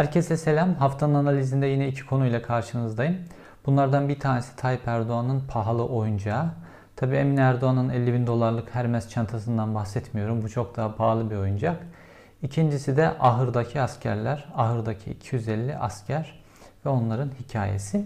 Herkese selam. Haftanın analizinde yine iki konuyla karşınızdayım. Bunlardan bir tanesi Tayyip Erdoğan'ın pahalı oyuncağı. Tabi Emin Erdoğan'ın 50 bin dolarlık Hermes çantasından bahsetmiyorum. Bu çok daha pahalı bir oyuncak. İkincisi de ahırdaki askerler. Ahırdaki 250 asker ve onların hikayesi.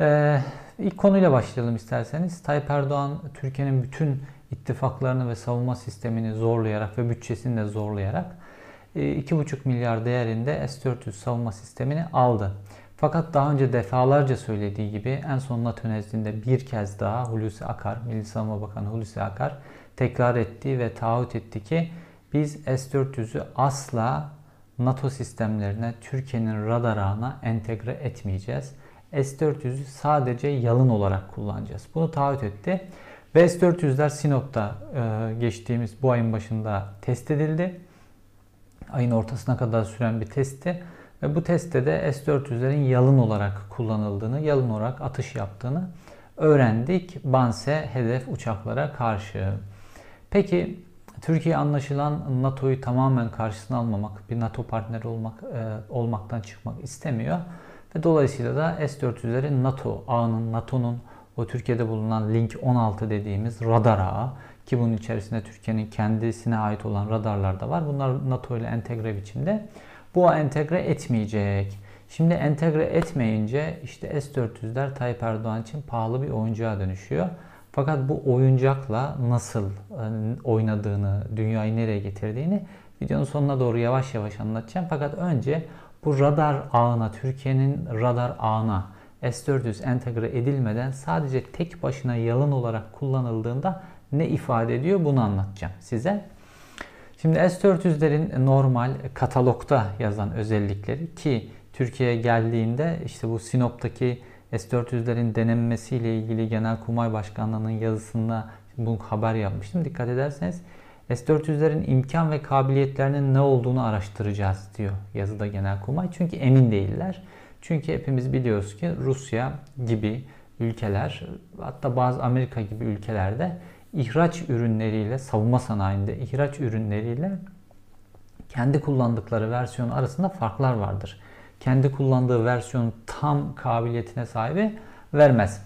Ee, ilk konuyla başlayalım isterseniz. Tayyip Erdoğan Türkiye'nin bütün ittifaklarını ve savunma sistemini zorlayarak ve bütçesini de zorlayarak 2,5 e, milyar değerinde S-400 savunma sistemini aldı. Fakat daha önce defalarca söylediği gibi en son NATO nezdinde bir kez daha Hulusi Akar, Milli Savunma Bakanı Hulusi Akar tekrar etti ve taahhüt etti ki biz S-400'ü asla NATO sistemlerine, Türkiye'nin radar ağına entegre etmeyeceğiz. S-400'ü sadece yalın olarak kullanacağız. Bunu taahhüt etti. Ve S-400'ler Sinop'ta e, geçtiğimiz bu ayın başında test edildi. Ayın ortasına kadar süren bir testti. Ve bu testte de S-400'lerin yalın olarak kullanıldığını, yalın olarak atış yaptığını öğrendik. Banse hedef uçaklara karşı. Peki Türkiye anlaşılan NATO'yu tamamen karşısına almamak, bir NATO partneri olmak e, olmaktan çıkmak istemiyor. Ve dolayısıyla da S-400'leri NATO ağının, NATO'nun o Türkiye'de bulunan Link 16 dediğimiz radar ağı ki bunun içerisinde Türkiye'nin kendisine ait olan radarlar da var. Bunlar NATO ile entegre biçimde. Bu entegre etmeyecek. Şimdi entegre etmeyince işte S-400'ler Tayyip Erdoğan için pahalı bir oyuncağa dönüşüyor. Fakat bu oyuncakla nasıl oynadığını, dünyayı nereye getirdiğini videonun sonuna doğru yavaş yavaş anlatacağım. Fakat önce bu radar ağına, Türkiye'nin radar ağına S-400 entegre edilmeden sadece tek başına yalın olarak kullanıldığında ne ifade ediyor bunu anlatacağım size. Şimdi S-400'lerin normal katalogda yazan özellikleri ki Türkiye'ye geldiğinde işte bu Sinop'taki S-400'lerin denenmesiyle ilgili Genelkurmay Başkanlığı'nın yazısında bu haber yapmıştım. Dikkat ederseniz S-400'lerin imkan ve kabiliyetlerinin ne olduğunu araştıracağız diyor yazıda Genelkurmay. Çünkü emin değiller. Çünkü hepimiz biliyoruz ki Rusya gibi ülkeler hatta bazı Amerika gibi ülkelerde ihraç ürünleriyle savunma sanayinde ihraç ürünleriyle kendi kullandıkları versiyon arasında farklar vardır. Kendi kullandığı versiyon tam kabiliyetine sahibi vermez.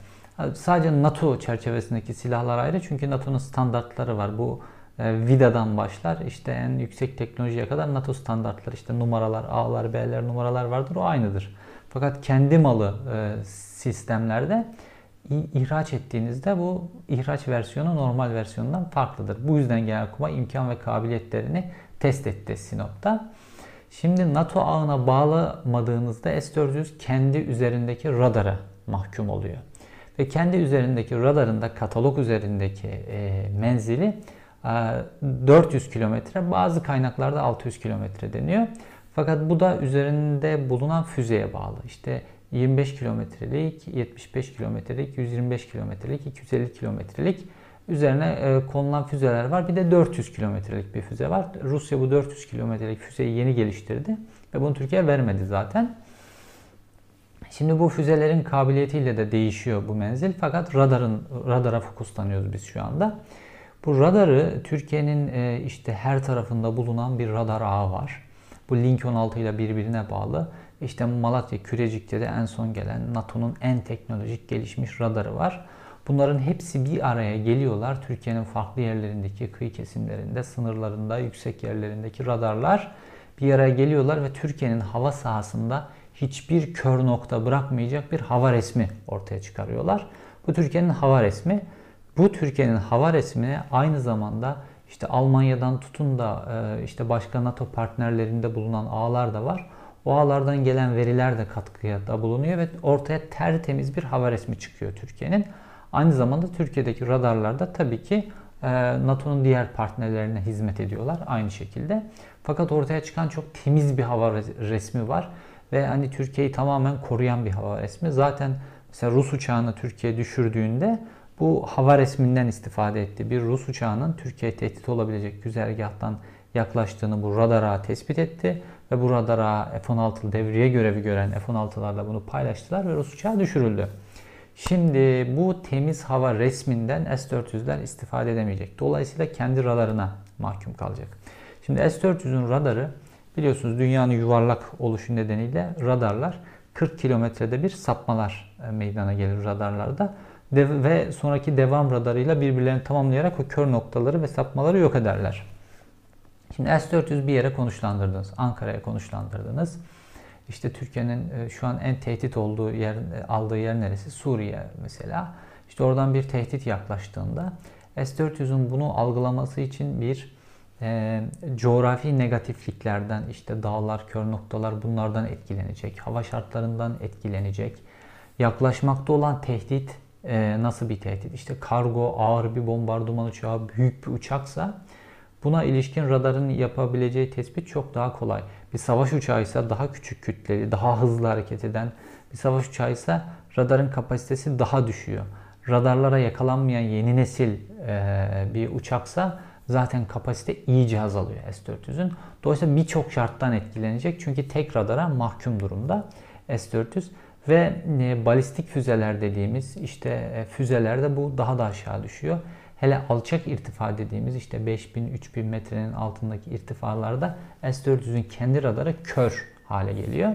Sadece NATO çerçevesindeki silahlar ayrı çünkü NATO'nun standartları var. Bu VIDA'dan başlar işte en yüksek teknolojiye kadar NATO standartları işte numaralar A'lar B'ler numaralar vardır o aynıdır. Fakat kendi malı e, sistemlerde ihraç ettiğinizde bu ihraç versiyonu normal versiyondan farklıdır. Bu yüzden Genelkurmay imkan ve kabiliyetlerini test etti Sinop'ta. Şimdi NATO ağına bağlamadığınızda S-400 kendi üzerindeki radara mahkum oluyor. Ve kendi üzerindeki radarında katalog üzerindeki e, menzili 400 ee, kilometre, bazı kaynaklarda 600 kilometre deniyor. Fakat bu da üzerinde bulunan füzeye bağlı. İşte 25 kilometrelik, 75 kilometrelik, 125 kilometrelik, 250 kilometrelik üzerine e, konulan füzeler var. Bir de 400 kilometrelik bir füze var. Rusya bu 400 kilometrelik füzeyi yeni geliştirdi ve bunu Türkiye vermedi zaten. Şimdi bu füzelerin kabiliyetiyle de değişiyor bu menzil fakat radarın radara fokuslanıyoruz biz şu anda. Bu radarı Türkiye'nin e, işte her tarafında bulunan bir radar ağı var. Bu Link 16 ile birbirine bağlı. İşte Malatya Kürecik'te de en son gelen NATO'nun en teknolojik gelişmiş radarı var. Bunların hepsi bir araya geliyorlar. Türkiye'nin farklı yerlerindeki kıyı kesimlerinde, sınırlarında, yüksek yerlerindeki radarlar bir araya geliyorlar ve Türkiye'nin hava sahasında hiçbir kör nokta bırakmayacak bir hava resmi ortaya çıkarıyorlar. Bu Türkiye'nin hava resmi. Bu Türkiye'nin hava resmine aynı zamanda işte Almanya'dan tutun da e, işte başka NATO partnerlerinde bulunan ağlar da var. O ağlardan gelen veriler de katkıya da bulunuyor ve ortaya tertemiz bir hava resmi çıkıyor Türkiye'nin. Aynı zamanda Türkiye'deki radarlarda tabii ki e, NATO'nun diğer partnerlerine hizmet ediyorlar aynı şekilde. Fakat ortaya çıkan çok temiz bir hava resmi var ve hani Türkiye'yi tamamen koruyan bir hava resmi. Zaten mesela Rus uçağını Türkiye düşürdüğünde bu hava resminden istifade etti. Bir Rus uçağının Türkiye tehdit olabilecek güzergahtan yaklaştığını bu radara tespit etti. Ve bu radara F-16 devriye görevi gören F-16'larla bunu paylaştılar ve Rus uçağı düşürüldü. Şimdi bu temiz hava resminden S-400'ler istifade edemeyecek. Dolayısıyla kendi radarına mahkum kalacak. Şimdi S-400'ün radarı biliyorsunuz dünyanın yuvarlak oluşu nedeniyle radarlar 40 kilometrede bir sapmalar e, meydana gelir radarlarda. Ve sonraki devam radarıyla birbirlerini tamamlayarak o kör noktaları ve sapmaları yok ederler. Şimdi S-400 bir yere konuşlandırdınız. Ankara'ya konuşlandırdınız. İşte Türkiye'nin e, şu an en tehdit olduğu yer, e, aldığı yer neresi? Suriye mesela. İşte oradan bir tehdit yaklaştığında S-400'ün bunu algılaması için bir e, coğrafi negatifliklerden işte dağlar, kör noktalar bunlardan etkilenecek. Hava şartlarından etkilenecek. Yaklaşmakta olan tehdit e, nasıl bir tehdit? İşte kargo, ağır bir bombardıman uçağı, büyük bir uçaksa buna ilişkin radarın yapabileceği tespit çok daha kolay. Bir savaş uçağı ise daha küçük kütleli, daha hızlı hareket eden bir savaş uçağı ise radarın kapasitesi daha düşüyor. Radarlara yakalanmayan yeni nesil e, bir uçaksa zaten kapasite iyice azalıyor S-400'ün. Dolayısıyla birçok şarttan etkilenecek. Çünkü tek radara mahkum durumda S-400 ve e, balistik füzeler dediğimiz işte e, füzelerde bu daha da aşağı düşüyor. Hele alçak irtifa dediğimiz işte 5000-3000 metrenin altındaki irtifalarda S-400'ün kendi radarı kör hale geliyor.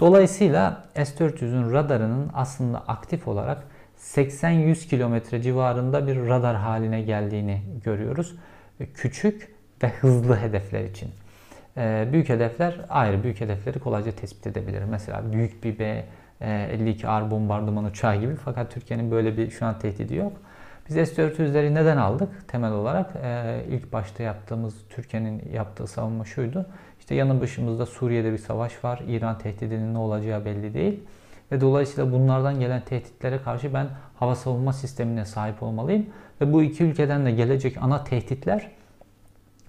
Dolayısıyla S-400'ün radarının aslında aktif olarak 80-100 kilometre civarında bir radar haline geldiğini görüyoruz. E, küçük ve hızlı hedefler için. E, büyük hedefler ayrı büyük hedefleri kolayca tespit edebilir. Mesela büyük bir B e, 52R bombardıman uçağı gibi. Fakat Türkiye'nin böyle bir şu an tehdidi yok. Biz S-400'leri neden aldık temel olarak? E, ilk başta yaptığımız, Türkiye'nin yaptığı savunma şuydu. İşte yanı başımızda Suriye'de bir savaş var. İran tehdidinin ne olacağı belli değil. Ve dolayısıyla bunlardan gelen tehditlere karşı ben hava savunma sistemine sahip olmalıyım. Ve bu iki ülkeden de gelecek ana tehditler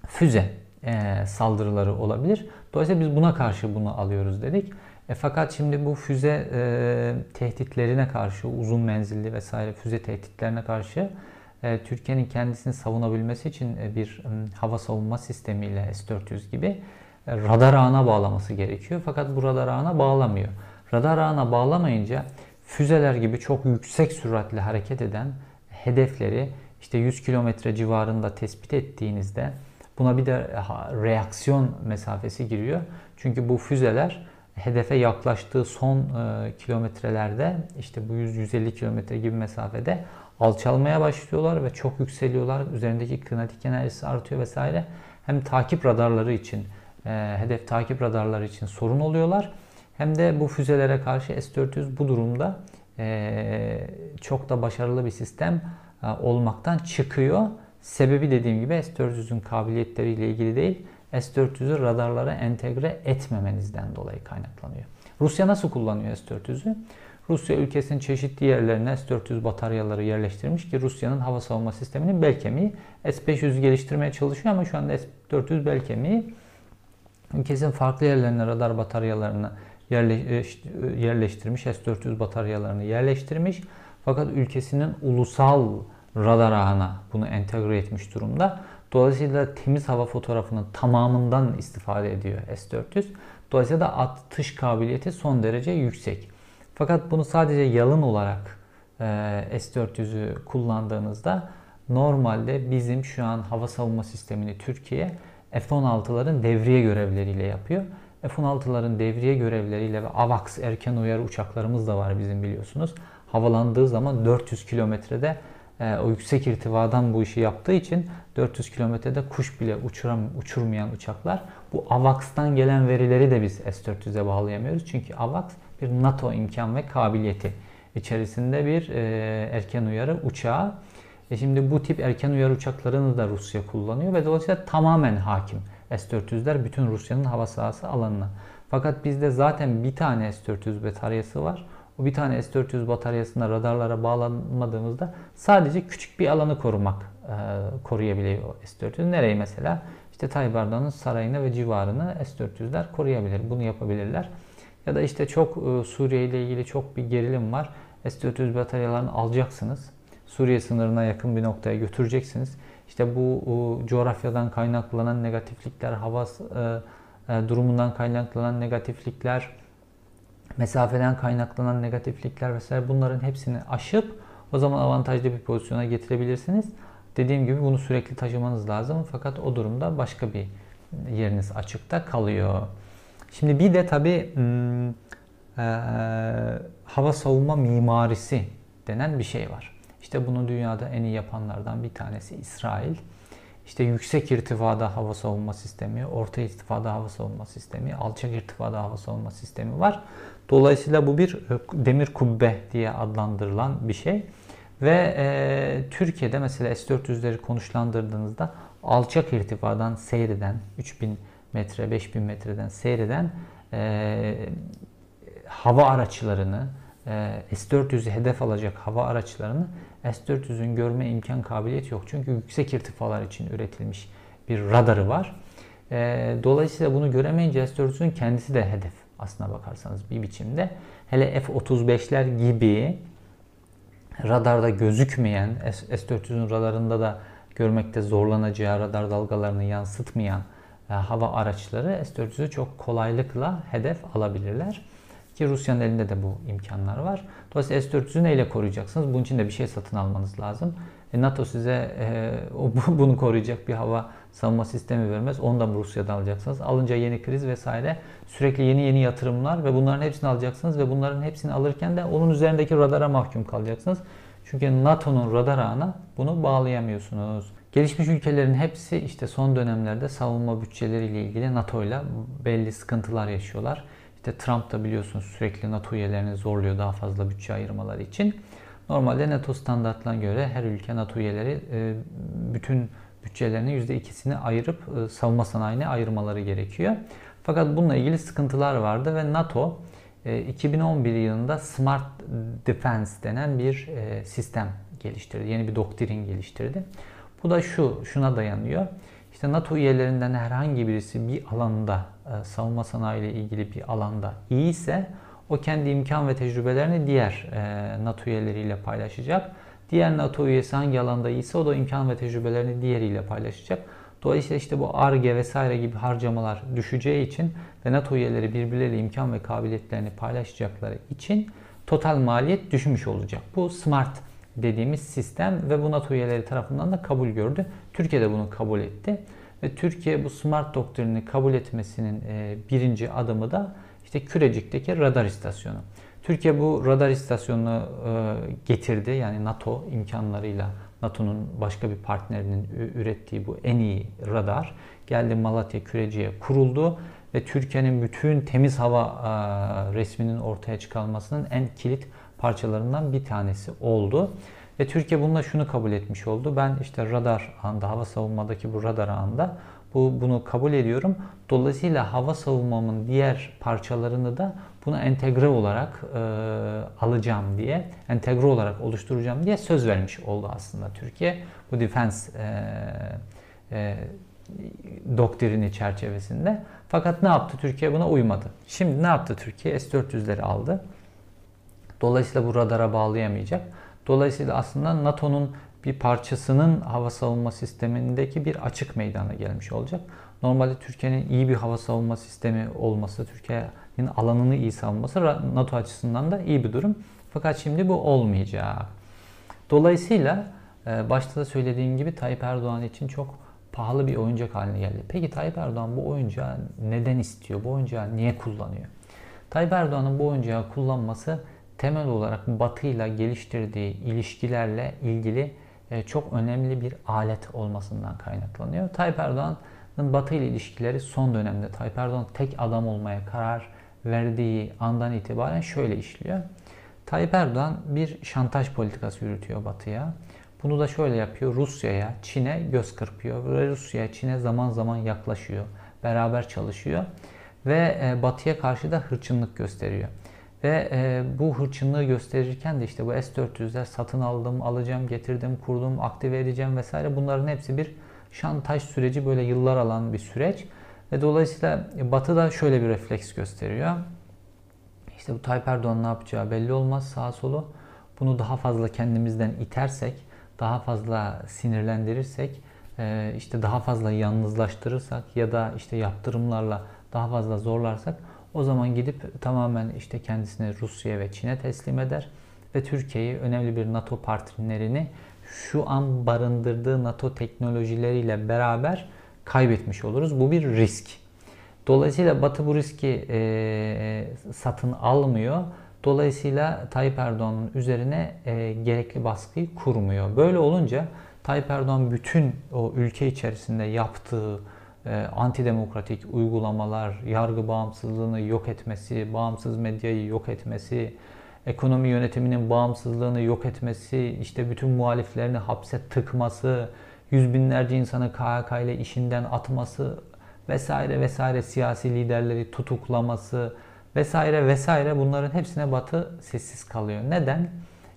füze e, saldırıları olabilir. Dolayısıyla biz buna karşı bunu alıyoruz dedik. E, fakat şimdi bu füze e, tehditlerine karşı uzun menzilli vesaire füze tehditlerine karşı e, Türkiye'nin kendisini savunabilmesi için e, bir e, hava savunma sistemiyle S-400 gibi e, radar ağına bağlaması gerekiyor. Fakat bu radar ağına bağlamıyor. Radar ağına bağlamayınca füzeler gibi çok yüksek süratle hareket eden hedefleri işte 100 kilometre civarında tespit ettiğinizde buna bir de reaksiyon mesafesi giriyor. Çünkü bu füzeler hedefe yaklaştığı son e, kilometrelerde işte bu 100-150 kilometre gibi mesafede alçalmaya başlıyorlar ve çok yükseliyorlar. Üzerindeki kinetik enerjisi artıyor vesaire. Hem takip radarları için, e, hedef takip radarları için sorun oluyorlar. Hem de bu füzelere karşı S-400 bu durumda e, çok da başarılı bir sistem e, olmaktan çıkıyor. Sebebi dediğim gibi S-400'ün kabiliyetleriyle ilgili değil, S-400'ü radarlara entegre etmemenizden dolayı kaynaklanıyor. Rusya nasıl kullanıyor S-400'ü? Rusya ülkesinin çeşitli yerlerine S-400 bataryaları yerleştirmiş ki Rusya'nın hava savunma sisteminin bel kemiği. S-500'ü geliştirmeye çalışıyor ama şu anda S-400 bel kemiği. Ülkesinin farklı yerlerine radar bataryalarını yerleştirmiş, S-400 bataryalarını yerleştirmiş. Fakat ülkesinin ulusal radar ağına bunu entegre etmiş durumda. Dolayısıyla temiz hava fotoğrafının tamamından istifade ediyor S400. Dolayısıyla da atış kabiliyeti son derece yüksek. Fakat bunu sadece yalın olarak e, S400'ü kullandığınızda normalde bizim şu an hava savunma sistemini Türkiye F-16'ların devriye görevleriyle yapıyor. F-16'ların devriye görevleriyle ve AVAX erken uyarı uçaklarımız da var bizim biliyorsunuz. Havalandığı zaman 400 kilometrede e, o yüksek irtivadan bu işi yaptığı için 400 kilometrede kuş bile uçuram, uçurmayan uçaklar. Bu AVAX'tan gelen verileri de biz S-400'e bağlayamıyoruz. Çünkü AVAX bir NATO imkan ve kabiliyeti içerisinde bir e, erken uyarı uçağı. E şimdi bu tip erken uyarı uçaklarını da Rusya kullanıyor ve dolayısıyla tamamen hakim S-400'ler bütün Rusya'nın hava sahası alanına. Fakat bizde zaten bir tane S-400 bataryası var. O bir tane S-400 bataryasında radarlara bağlanmadığımızda sadece küçük bir alanı korumak e, koruyabiliyor S-400. Nereyi mesela? İşte Tayyip Erdoğan'ın sarayını ve civarını S-400'ler koruyabilir. Bunu yapabilirler. Ya da işte çok e, Suriye ile ilgili çok bir gerilim var. S-400 bataryalarını alacaksınız. Suriye sınırına yakın bir noktaya götüreceksiniz. İşte bu e, coğrafyadan kaynaklanan negatiflikler, hava e, e, durumundan kaynaklanan negatiflikler, mesafeden kaynaklanan negatiflikler vesaire bunların hepsini aşıp o zaman avantajlı bir pozisyona getirebilirsiniz. Dediğim gibi bunu sürekli taşımanız lazım fakat o durumda başka bir yeriniz açıkta kalıyor. Şimdi bir de tabi hmm, hava savunma mimarisi denen bir şey var. İşte bunu dünyada en iyi yapanlardan bir tanesi İsrail. İşte yüksek irtifada hava savunma sistemi, orta irtifada hava savunma sistemi, alçak irtifada hava savunma sistemi var. Dolayısıyla bu bir e, demir kubbe diye adlandırılan bir şey. Ve e, Türkiye'de mesela S-400'leri konuşlandırdığınızda alçak irtifadan seyreden, 3000 metre, 5000 metreden seyreden e, hava araçlarını, e, S-400'ü hedef alacak hava araçlarını S-400'ün görme imkan kabiliyeti yok. Çünkü yüksek irtifalar için üretilmiş bir radarı var. E, dolayısıyla bunu göremeyince S-400'ün kendisi de hedef aslına bakarsanız bir biçimde. Hele F-35'ler gibi radarda gözükmeyen, S-400'ün radarında da görmekte zorlanacağı radar dalgalarını yansıtmayan e, hava araçları S-400'ü çok kolaylıkla hedef alabilirler. Ki Rusya'nın elinde de bu imkanlar var. Dolayısıyla S-400'ü neyle koruyacaksınız? Bunun için de bir şey satın almanız lazım. E, NATO size e, bunu koruyacak bir hava savunma sistemi vermez. Onu da Rusya'dan alacaksınız. Alınca yeni kriz vesaire sürekli yeni yeni yatırımlar ve bunların hepsini alacaksınız ve bunların hepsini alırken de onun üzerindeki radara mahkum kalacaksınız. Çünkü NATO'nun radar ağına bunu bağlayamıyorsunuz. Gelişmiş ülkelerin hepsi işte son dönemlerde savunma bütçeleriyle ilgili NATO ile belli sıkıntılar yaşıyorlar. İşte Trump da biliyorsunuz sürekli NATO üyelerini zorluyor daha fazla bütçe ayırmaları için. Normalde NATO standartlarına göre her ülke NATO üyeleri e, bütün bütçelerinin %2'sini ayırıp e, savunma sanayine ayırmaları gerekiyor. Fakat bununla ilgili sıkıntılar vardı ve NATO 2011 e, yılında Smart Defense denen bir sistem geliştirdi. Yeni bir doktrin geliştirdi. Bu da şu, şuna dayanıyor. İşte NATO üyelerinden herhangi birisi bir alanda, e, savunma sanayi ile ilgili bir alanda iyi ise o kendi imkan ve tecrübelerini diğer e, NATO üyeleriyle paylaşacak. Diğer NATO üyesi hangi alanda iyiyse o da imkan ve tecrübelerini diğeriyle paylaşacak. Dolayısıyla işte bu ARGE vesaire gibi harcamalar düşeceği için ve NATO üyeleri birbirleriyle imkan ve kabiliyetlerini paylaşacakları için total maliyet düşmüş olacak. Bu SMART dediğimiz sistem ve bu NATO üyeleri tarafından da kabul gördü. Türkiye de bunu kabul etti. Ve Türkiye bu smart doktrinini kabul etmesinin e, birinci adımı da işte Kürecik'teki radar istasyonu. Türkiye bu radar istasyonunu e, getirdi. Yani NATO imkanlarıyla NATO'nun başka bir partnerinin ürettiği bu en iyi radar geldi Malatya Kürecik'e kuruldu ve Türkiye'nin bütün temiz hava e, resminin ortaya çıkarılmasının en kilit parçalarından bir tanesi oldu. Ve Türkiye bununla şunu kabul etmiş oldu. Ben işte radar anda, hava savunmadaki bu radar anda bu, bunu kabul ediyorum. Dolayısıyla hava savunmamın diğer parçalarını da buna entegre olarak e, alacağım diye, entegre olarak oluşturacağım diye söz vermiş oldu aslında Türkiye. Bu defense e, e, doktrini çerçevesinde. Fakat ne yaptı? Türkiye buna uymadı. Şimdi ne yaptı Türkiye? S-400'leri aldı. Dolayısıyla bu radara bağlayamayacak. Dolayısıyla aslında NATO'nun bir parçasının hava savunma sistemindeki bir açık meydana gelmiş olacak. Normalde Türkiye'nin iyi bir hava savunma sistemi olması, Türkiye'nin alanını iyi savunması NATO açısından da iyi bir durum. Fakat şimdi bu olmayacak. Dolayısıyla e, başta da söylediğim gibi Tayyip Erdoğan için çok pahalı bir oyuncak haline geldi. Peki Tayyip Erdoğan bu oyuncağı neden istiyor? Bu oyuncağı niye kullanıyor? Tayyip Erdoğan'ın bu oyuncağı kullanması temel olarak Batı ile geliştirdiği ilişkilerle ilgili e, çok önemli bir alet olmasından kaynaklanıyor. Tayyip Erdoğan'ın Batı ile ilişkileri son dönemde Tayyip Erdoğan tek adam olmaya karar verdiği andan itibaren şöyle işliyor. Tayyip Erdoğan bir şantaj politikası yürütüyor Batı'ya. Bunu da şöyle yapıyor. Rusya'ya, Çin'e göz kırpıyor. Ve Rusya'ya, Çin'e zaman zaman yaklaşıyor. Beraber çalışıyor. Ve e, Batı'ya karşı da hırçınlık gösteriyor. Ve e, bu hırçınlığı gösterirken de işte bu S-400'ler satın aldım, alacağım, getirdim, kurdum, aktive edeceğim vesaire bunların hepsi bir şantaj süreci böyle yıllar alan bir süreç. Ve dolayısıyla Batı da şöyle bir refleks gösteriyor. İşte bu Tayyip Erdoğan ne yapacağı belli olmaz sağ solu. Bunu daha fazla kendimizden itersek, daha fazla sinirlendirirsek, e, işte daha fazla yalnızlaştırırsak ya da işte yaptırımlarla daha fazla zorlarsak O zaman gidip tamamen işte kendisini Rusya ve Çin'e teslim eder ve Türkiye'yi önemli bir NATO partnerini şu an barındırdığı NATO teknolojileriyle beraber kaybetmiş oluruz. Bu bir risk. Dolayısıyla Batı bu riski e, satın almıyor. Dolayısıyla Tayyip Erdoğan'ın üzerine e, gerekli baskıyı kurmuyor. Böyle olunca Tayyip Erdoğan bütün o ülke içerisinde yaptığı e, antidemokratik uygulamalar, yargı bağımsızlığını yok etmesi, bağımsız medyayı yok etmesi, ekonomi yönetiminin bağımsızlığını yok etmesi, işte bütün muhaliflerini hapse tıkması, yüz binlerce insanı KHK ile işinden atması vesaire vesaire siyasi liderleri tutuklaması vesaire vesaire bunların hepsine Batı sessiz kalıyor. Neden?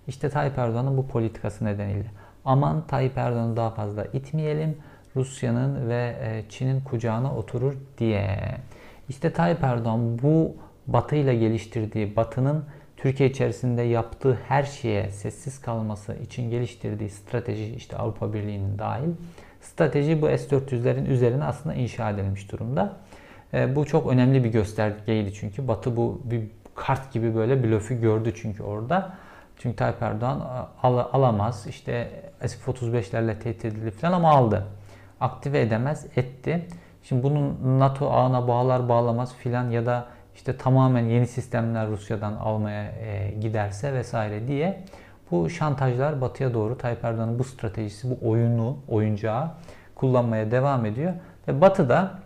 İşte Tayyip Erdoğan'ın bu politikası nedeniyle. Aman Tayyip Erdoğan'ı daha fazla itmeyelim. Rusya'nın ve e, Çin'in kucağına oturur diye. İşte Tayyip Erdoğan bu Batı ile geliştirdiği, Batı'nın Türkiye içerisinde yaptığı her şeye sessiz kalması için geliştirdiği strateji işte Avrupa Birliği'nin dahil strateji bu S-400'lerin üzerine aslında inşa edilmiş durumda. E, bu çok önemli bir göstergeydi çünkü Batı bu bir kart gibi böyle blöfü gördü çünkü orada. Çünkü Tayyip Erdoğan al, alamaz işte F-35'lerle tehdit edildi falan ama aldı. Aktive edemez etti. Şimdi bunun NATO ağına bağlar bağlamaz filan ya da işte tamamen yeni sistemler Rusya'dan almaya e, giderse vesaire diye bu şantajlar batıya doğru Tayyip Erdoğan'ın bu stratejisi, bu oyunu, oyuncağı kullanmaya devam ediyor. Ve batı da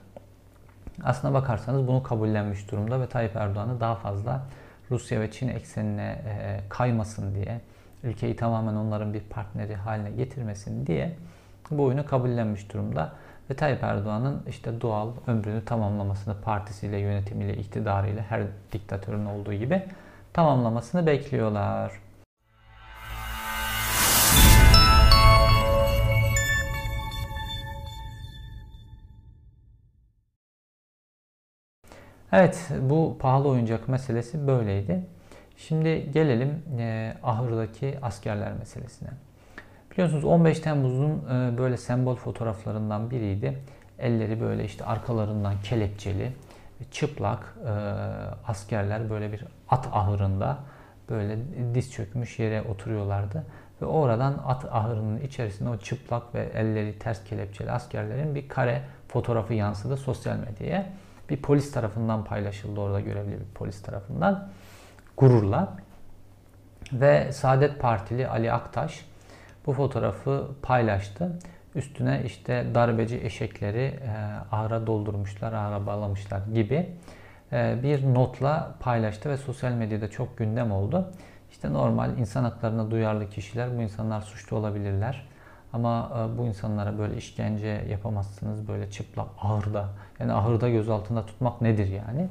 aslına bakarsanız bunu kabullenmiş durumda ve Tayyip Erdoğan'ı daha fazla Rusya ve Çin eksenine e, kaymasın diye, ülkeyi tamamen onların bir partneri haline getirmesin diye bu oyunu kabullenmiş durumda. Ve Tayyip Erdoğan'ın işte doğal ömrünü tamamlamasını partisiyle, yönetimiyle, iktidarıyla her diktatörün olduğu gibi tamamlamasını bekliyorlar. Evet bu pahalı oyuncak meselesi böyleydi. Şimdi gelelim e, ahırdaki askerler meselesine. Biliyorsunuz 15 Temmuz'un e, böyle sembol fotoğraflarından biriydi. Elleri böyle işte arkalarından kelepçeli, çıplak e, askerler böyle bir at ahırında böyle diz çökmüş yere oturuyorlardı. Ve oradan at ahırının içerisinde o çıplak ve elleri ters kelepçeli askerlerin bir kare fotoğrafı yansıdı sosyal medyaya bir polis tarafından paylaşıldı orada görevli bir polis tarafından gururla. Ve Saadet Partili Ali Aktaş bu fotoğrafı paylaştı. Üstüne işte darbeci eşekleri e, ahıra doldurmuşlar, ahıra bağlamışlar gibi e, bir notla paylaştı ve sosyal medyada çok gündem oldu. İşte normal insan haklarına duyarlı kişiler bu insanlar suçlu olabilirler. Ama e, bu insanlara böyle işkence yapamazsınız böyle çıplak ahırda. Yani ahırda gözaltında tutmak nedir yani?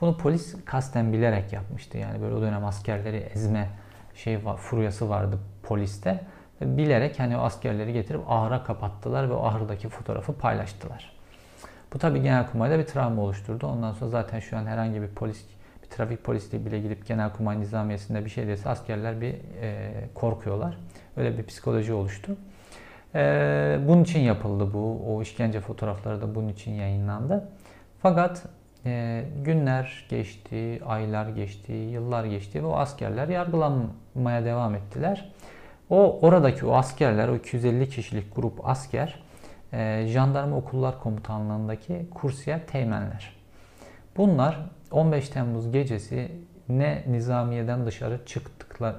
Bunu polis kasten bilerek yapmıştı. Yani böyle o dönem askerleri ezme şey var, furyası vardı poliste. Bilerek hani o askerleri getirip ahıra kapattılar ve o ahırdaki fotoğrafı paylaştılar. Bu tabi Genelkurmay'da bir travma oluşturdu. Ondan sonra zaten şu an herhangi bir polis, bir trafik polisi bile gidip Genelkurmay Nizamiyesi'nde bir şey dese askerler bir e, korkuyorlar. Öyle bir psikoloji oluştu. Ee, bunun için yapıldı bu. O işkence fotoğrafları da bunun için yayınlandı. Fakat e, günler geçti, aylar geçti, yıllar geçti ve o askerler yargılanmaya devam ettiler. O oradaki o askerler, o 250 kişilik grup asker, e, jandarma okullar komutanlığındaki kursiyer teğmenler. Bunlar 15 Temmuz gecesi ne nizamiyeden dışarı çıktıklar,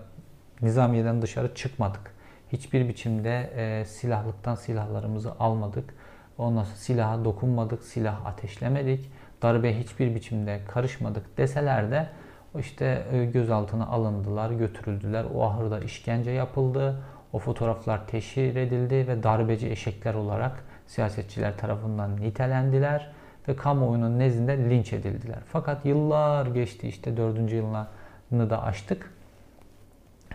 nizamiyeden dışarı çıkmadık hiçbir biçimde e, silahlıktan silahlarımızı almadık. Ondan sonra silaha dokunmadık, silah ateşlemedik. Darbe hiçbir biçimde karışmadık deseler de işte e, gözaltına alındılar, götürüldüler. O ahırda işkence yapıldı. O fotoğraflar teşhir edildi ve darbeci eşekler olarak siyasetçiler tarafından nitelendiler ve kamuoyunun nezdinde linç edildiler. Fakat yıllar geçti işte dördüncü yılını da aştık.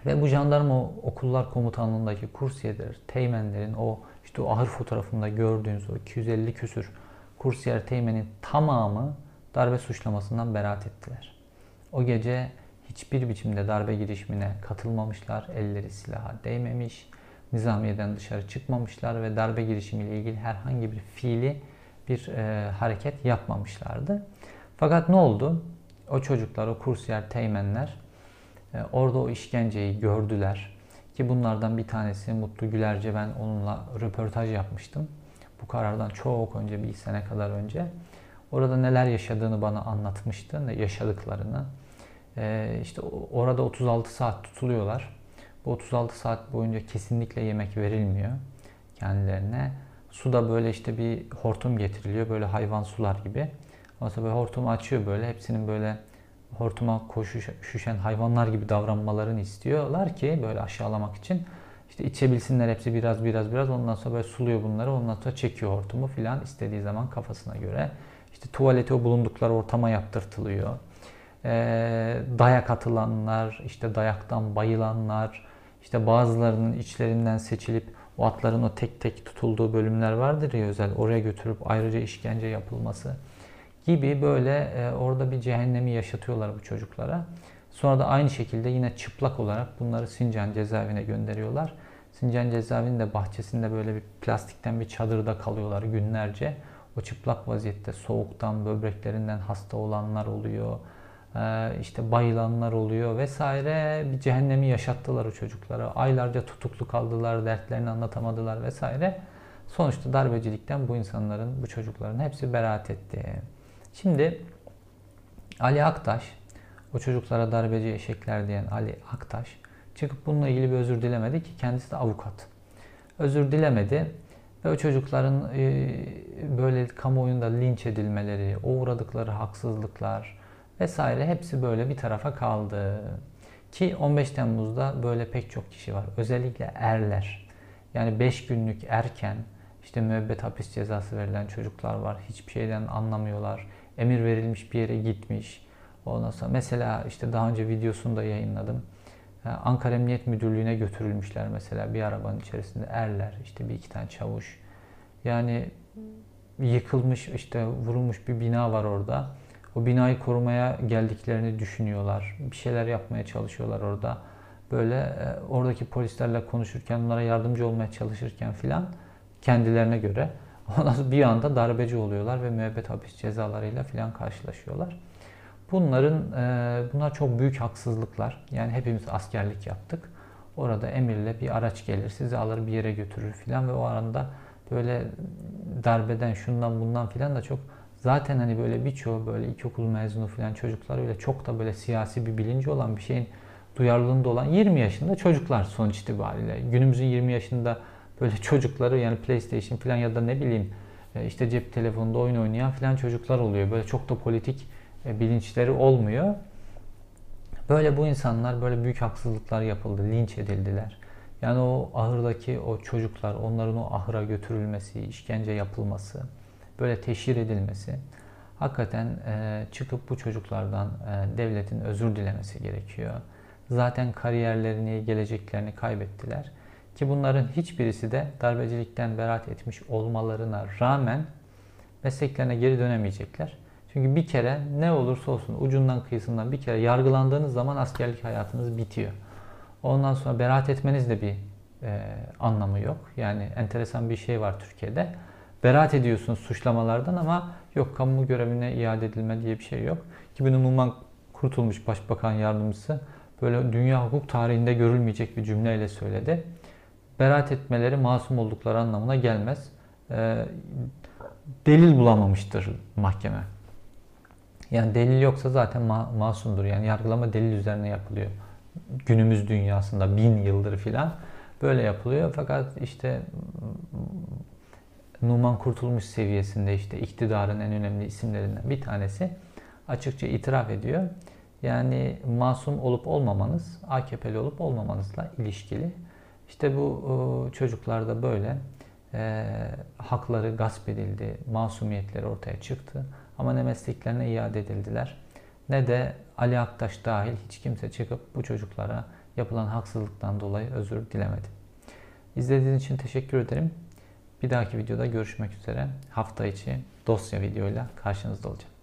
Ve bu jandarma okullar komutanlığındaki kursiyeler, teğmenlerin o işte o ahır fotoğrafında gördüğünüz o 250 küsür kursiyer teğmenin tamamı darbe suçlamasından beraat ettiler. O gece hiçbir biçimde darbe girişimine katılmamışlar, elleri silaha değmemiş, nizamiyeden dışarı çıkmamışlar ve darbe girişimiyle ilgili herhangi bir fiili bir e, hareket yapmamışlardı. Fakat ne oldu? o çocuklar, o kursiyer teğmenler e, orada o işkenceyi gördüler. Ki bunlardan bir tanesi Mutlu Gülerce ben onunla röportaj yapmıştım. Bu karardan çok önce, bir sene kadar önce. Orada neler yaşadığını bana anlatmıştı, ne yaşadıklarını. Ee, işte orada 36 saat tutuluyorlar. Bu 36 saat boyunca kesinlikle yemek verilmiyor kendilerine. Su da böyle işte bir hortum getiriliyor, böyle hayvan sular gibi. Ondan sonra böyle hortumu açıyor böyle, hepsinin böyle hortuma koşuşan hayvanlar gibi davranmalarını istiyorlar ki böyle aşağılamak için. İşte içebilsinler hepsi biraz biraz biraz ondan sonra böyle suluyor bunları ondan sonra çekiyor hortumu filan istediği zaman kafasına göre. İşte tuvaleti o bulundukları ortama yaptırtılıyor. Ee, dayak atılanlar, işte dayaktan bayılanlar, işte bazılarının içlerinden seçilip o atların o tek tek tutulduğu bölümler vardır ya özel oraya götürüp ayrıca işkence yapılması gibi böyle e, orada bir cehennemi yaşatıyorlar bu çocuklara. Sonra da aynı şekilde yine çıplak olarak bunları Sincan cezaevine gönderiyorlar. Sincan cezaevinin de bahçesinde böyle bir plastikten bir çadırda kalıyorlar günlerce. O çıplak vaziyette soğuktan, böbreklerinden hasta olanlar oluyor. E, işte bayılanlar oluyor vesaire. Bir cehennemi yaşattılar o çocuklara. Aylarca tutuklu kaldılar, dertlerini anlatamadılar vesaire. Sonuçta darbecilikten bu insanların, bu çocukların hepsi beraat etti. Şimdi Ali Aktaş, o çocuklara darbeci eşekler diyen Ali Aktaş çıkıp bununla ilgili bir özür dilemedi ki kendisi de avukat. Özür dilemedi ve o çocukların e, böyle kamuoyunda linç edilmeleri, o uğradıkları haksızlıklar vesaire hepsi böyle bir tarafa kaldı. Ki 15 Temmuz'da böyle pek çok kişi var. Özellikle erler. Yani 5 günlük erken işte müebbet hapis cezası verilen çocuklar var. Hiçbir şeyden anlamıyorlar emir verilmiş bir yere gitmiş. Ondan sonra mesela işte daha önce videosunu da yayınladım. Ankara Emniyet Müdürlüğü'ne götürülmüşler mesela bir arabanın içerisinde erler işte bir iki tane çavuş. Yani yıkılmış işte vurulmuş bir bina var orada. O binayı korumaya geldiklerini düşünüyorlar. Bir şeyler yapmaya çalışıyorlar orada. Böyle e, oradaki polislerle konuşurken, onlara yardımcı olmaya çalışırken filan kendilerine göre Ondan sonra bir anda darbeci oluyorlar ve müebbet hapis cezalarıyla filan karşılaşıyorlar. Bunların e, bunlar çok büyük haksızlıklar. Yani hepimiz askerlik yaptık. Orada emirle bir araç gelir, sizi alır bir yere götürür filan ve o aranda böyle darbeden şundan bundan filan da çok zaten hani böyle birçoğu böyle ilkokul mezunu filan çocuklar öyle çok da böyle siyasi bir bilinci olan bir şeyin duyarlılığında olan 20 yaşında çocuklar sonuç itibariyle. Günümüzün 20 yaşında böyle çocukları yani PlayStation falan ya da ne bileyim e, işte cep telefonunda oyun oynayan falan çocuklar oluyor. Böyle çok da politik bilinçleri olmuyor. Böyle bu insanlar böyle büyük haksızlıklar yapıldı, linç edildiler. Yani o ahırdaki o çocuklar, onların o ahıra götürülmesi, işkence yapılması, böyle teşhir edilmesi hakikaten e, çıkıp bu çocuklardan devletin özür dilemesi gerekiyor. Zaten kariyerlerini, geleceklerini kaybettiler. Ki bunların hiçbirisi de darbecilikten beraat etmiş olmalarına rağmen mesleklerine geri dönemeyecekler. Çünkü bir kere ne olursa olsun ucundan kıyısından bir kere yargılandığınız zaman askerlik hayatınız bitiyor. Ondan sonra beraat etmeniz de bir e, anlamı yok. Yani enteresan bir şey var Türkiye'de. Beraat ediyorsunuz suçlamalardan ama yok kamu görevine iade edilme diye bir şey yok. Ki bunu Numan Kurtulmuş Başbakan Yardımcısı böyle dünya hukuk tarihinde görülmeyecek bir cümleyle söyledi beraat etmeleri masum oldukları anlamına gelmez. E, delil bulamamıştır mahkeme. Yani delil yoksa zaten ma- masumdur. Yani yargılama delil üzerine yapılıyor. Günümüz dünyasında bin yıldır filan böyle yapılıyor. Fakat işte Numan Kurtulmuş seviyesinde işte iktidarın en önemli isimlerinden bir tanesi açıkça itiraf ediyor. Yani masum olup olmamanız AKP'li olup olmamanızla ilişkili. İşte bu çocuklarda böyle e, hakları gasp edildi, masumiyetleri ortaya çıktı. Ama ne mesleklerine iade edildiler ne de Ali Aktaş dahil hiç kimse çıkıp bu çocuklara yapılan haksızlıktan dolayı özür dilemedi. İzlediğiniz için teşekkür ederim. Bir dahaki videoda görüşmek üzere. Hafta içi dosya videoyla karşınızda olacağım.